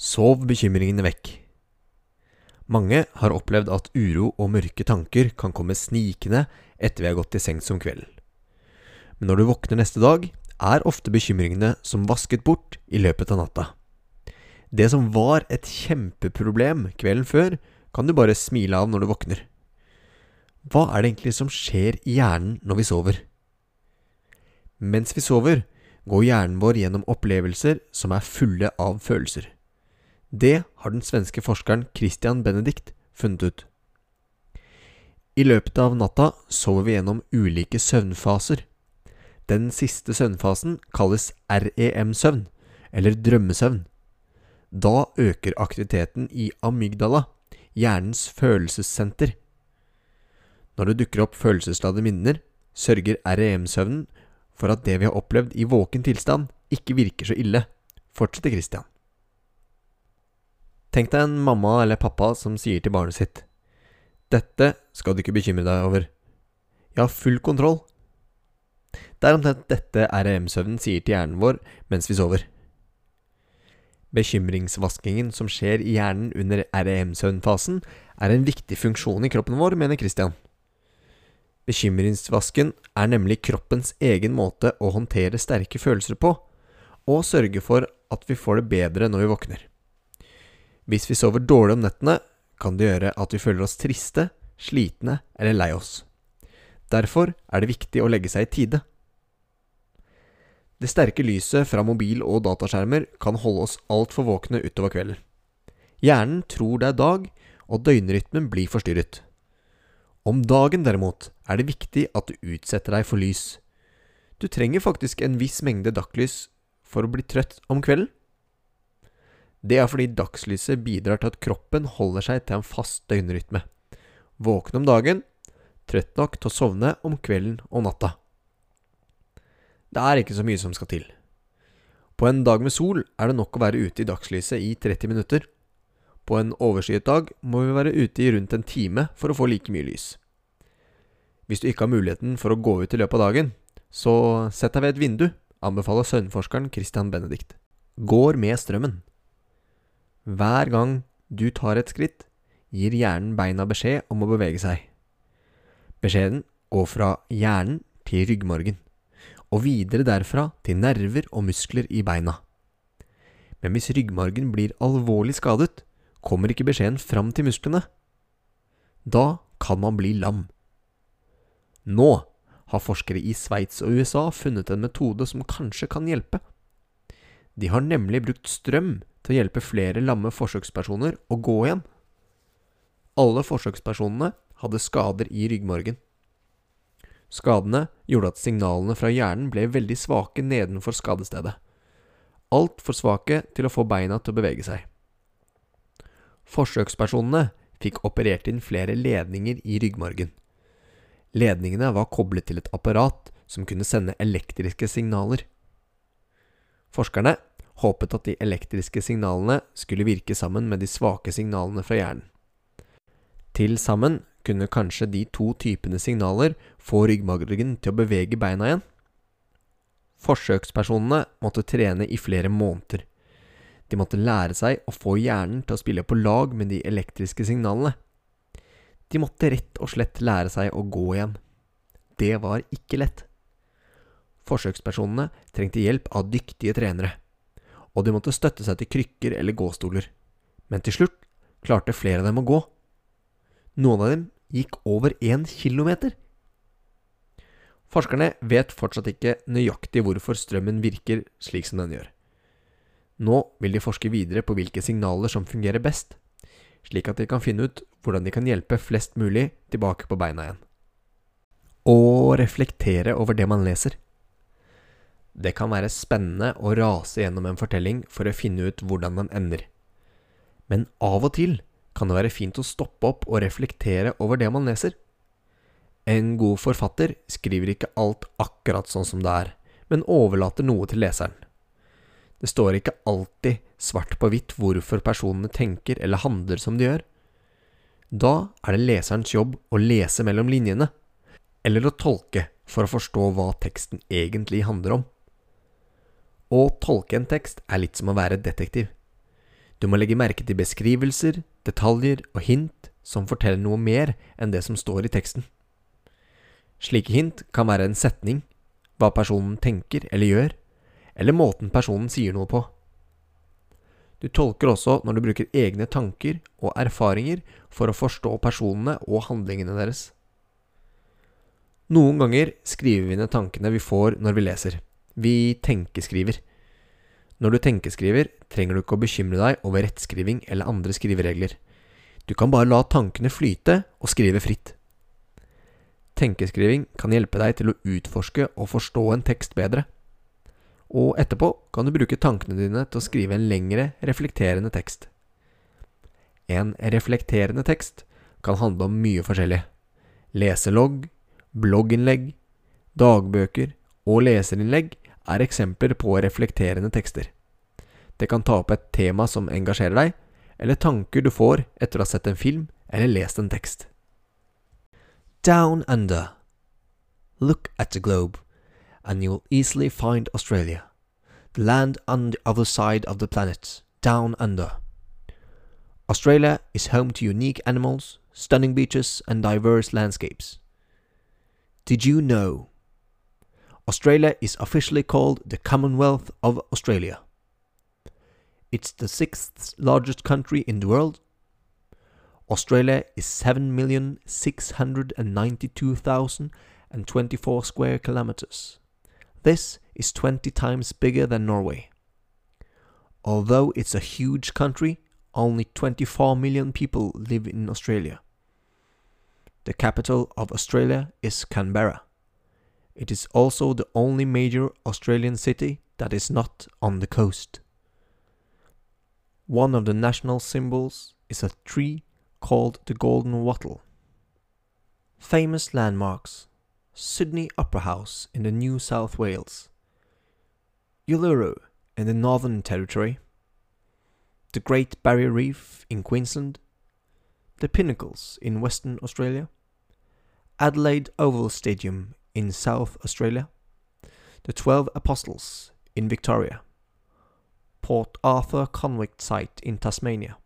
Sov bekymringene vekk. Mange har opplevd at uro og mørke tanker kan komme snikende etter vi har gått til sengs om kvelden. Men når du våkner neste dag, er ofte bekymringene som vasket bort i løpet av natta. Det som var et kjempeproblem kvelden før, kan du bare smile av når du våkner. Hva er det egentlig som skjer i hjernen når vi sover? Mens vi sover, går hjernen vår gjennom opplevelser som er fulle av følelser. Det har den svenske forskeren Christian Benedict funnet ut. I løpet av natta sover vi gjennom ulike søvnfaser. Den siste søvnfasen kalles REM-søvn, eller drømmesøvn. Da øker aktiviteten i amygdala, hjernens følelsessenter. Når det dukker opp følelsesladde minner, sørger REM-søvnen for at det vi har opplevd i våken tilstand, ikke virker så ille, fortsetter Christian. Tenk deg en mamma eller pappa som sier til barnet sitt Dette skal du ikke bekymre deg over. Jeg har full kontroll. Det er omtrent dette REM-søvnen sier til hjernen vår mens vi sover. Bekymringsvaskingen som skjer i hjernen under REM-søvnfasen, er en viktig funksjon i kroppen vår, mener Christian. Bekymringsvasken er nemlig kroppens egen måte å håndtere sterke følelser på, og sørge for at vi får det bedre når vi våkner. Hvis vi sover dårlig om nettene, kan det gjøre at vi føler oss triste, slitne eller lei oss. Derfor er det viktig å legge seg i tide. Det sterke lyset fra mobil- og dataskjermer kan holde oss altfor våkne utover kvelden. Hjernen tror det er dag, og døgnrytmen blir forstyrret. Om dagen derimot er det viktig at du utsetter deg for lys. Du trenger faktisk en viss mengde dagslys for å bli trøtt om kvelden. Det er fordi dagslyset bidrar til at kroppen holder seg til en fast døgnrytme. Våkne om dagen, trøtt nok til å sovne om kvelden og natta. Det er ikke så mye som skal til. På en dag med sol er det nok å være ute i dagslyset i 30 minutter. På en overskyet dag må vi være ute i rundt en time for å få like mye lys. Hvis du ikke har muligheten for å gå ut i løpet av dagen, så sett deg ved et vindu, anbefaler søvnforskeren Christian Benedict. Går med strømmen. Hver gang du tar et skritt, gir hjernen beina beskjed om å bevege seg. Beskjeden går fra hjernen til ryggmargen, og videre derfra til nerver og muskler i beina. Men hvis ryggmargen blir alvorlig skadet, kommer ikke beskjeden fram til musklene. Da kan man bli lam. Nå har forskere i Sveits og USA funnet en metode som kanskje kan hjelpe. De har nemlig brukt strøm til å hjelpe flere lamme forsøkspersoner å gå igjen. Alle forsøkspersonene hadde skader i ryggmargen. Skadene gjorde at signalene fra hjernen ble veldig svake nedenfor skadestedet. Altfor svake til å få beina til å bevege seg. Forsøkspersonene fikk operert inn flere ledninger i ryggmargen. Ledningene var koblet til et apparat som kunne sende elektriske signaler. Forskerne håpet at de elektriske signalene skulle virke sammen med de svake signalene fra hjernen. Til sammen kunne kanskje de to typene signaler få ryggmargen til å bevege beina igjen. Forsøkspersonene måtte trene i flere måneder. De måtte lære seg å få hjernen til å spille på lag med de elektriske signalene. De måtte rett og slett lære seg å gå igjen. Det var ikke lett. Forsøkspersonene trengte hjelp av dyktige trenere og de måtte støtte seg til krykker eller gåstoler. Men til slutt klarte flere av dem å gå. Noen av dem gikk over én kilometer. Forskerne vet fortsatt ikke nøyaktig hvorfor strømmen virker slik som den gjør. Nå vil de forske videre på hvilke signaler som fungerer best, slik at de kan finne ut hvordan de kan hjelpe flest mulig tilbake på beina igjen. Og reflektere over det man leser. Det kan være spennende å rase gjennom en fortelling for å finne ut hvordan den ender. Men av og til kan det være fint å stoppe opp og reflektere over det man leser. En god forfatter skriver ikke alt akkurat sånn som det er, men overlater noe til leseren. Det står ikke alltid svart på hvitt hvorfor personene tenker eller handler som de gjør. Da er det leserens jobb å lese mellom linjene, eller å tolke for å forstå hva teksten egentlig handler om. Å tolke en tekst er litt som å være detektiv. Du må legge merke til beskrivelser, detaljer og hint som forteller noe mer enn det som står i teksten. Slike hint kan være en setning, hva personen tenker eller gjør, eller måten personen sier noe på. Du tolker også når du bruker egne tanker og erfaringer for å forstå personene og handlingene deres. Noen ganger skriver vi ned tankene vi får når vi leser. Vi tenkeskriver. Når du tenkeskriver, trenger du ikke å bekymre deg over rettskriving eller andre skriveregler. Du kan bare la tankene flyte og skrive fritt. Tenkeskriving kan hjelpe deg til å utforske og forstå en tekst bedre. Og etterpå kan du bruke tankene dine til å skrive en lengre, reflekterende tekst. En reflekterende tekst kan handle om mye forskjellig. Leselogg, blogginnlegg, dagbøker og leserinnlegg er eksempler på reflekterende tekster. Det kan ta opp et tema som engasjerer deg, eller tanker du får etter å ha sett en film eller lest en tekst. Down under. Look at the globe, and you'll easily find Australia, the land on the other side of the planet, down under. Australia is home to unique animals, stunning beaches, and diverse landscapes. Did you know? Australia is officially called the Commonwealth of Australia. It's the sixth largest country in the world. Australia is 7,692,024 square kilometers. This is 20 times bigger than Norway. Although it's a huge country, only 24 million people live in Australia. The capital of Australia is Canberra. It is also the only major Australian city that is not on the coast. One of the national symbols is a tree called the Golden Wattle. Famous landmarks. Sydney Opera House in the New South Wales, Uluru in the Northern Territory, the Great Barrier Reef in Queensland, the Pinnacles in Western Australia, Adelaide Oval Stadium in South Australia, the Twelve Apostles in Victoria, Port Arthur Convict Site in Tasmania,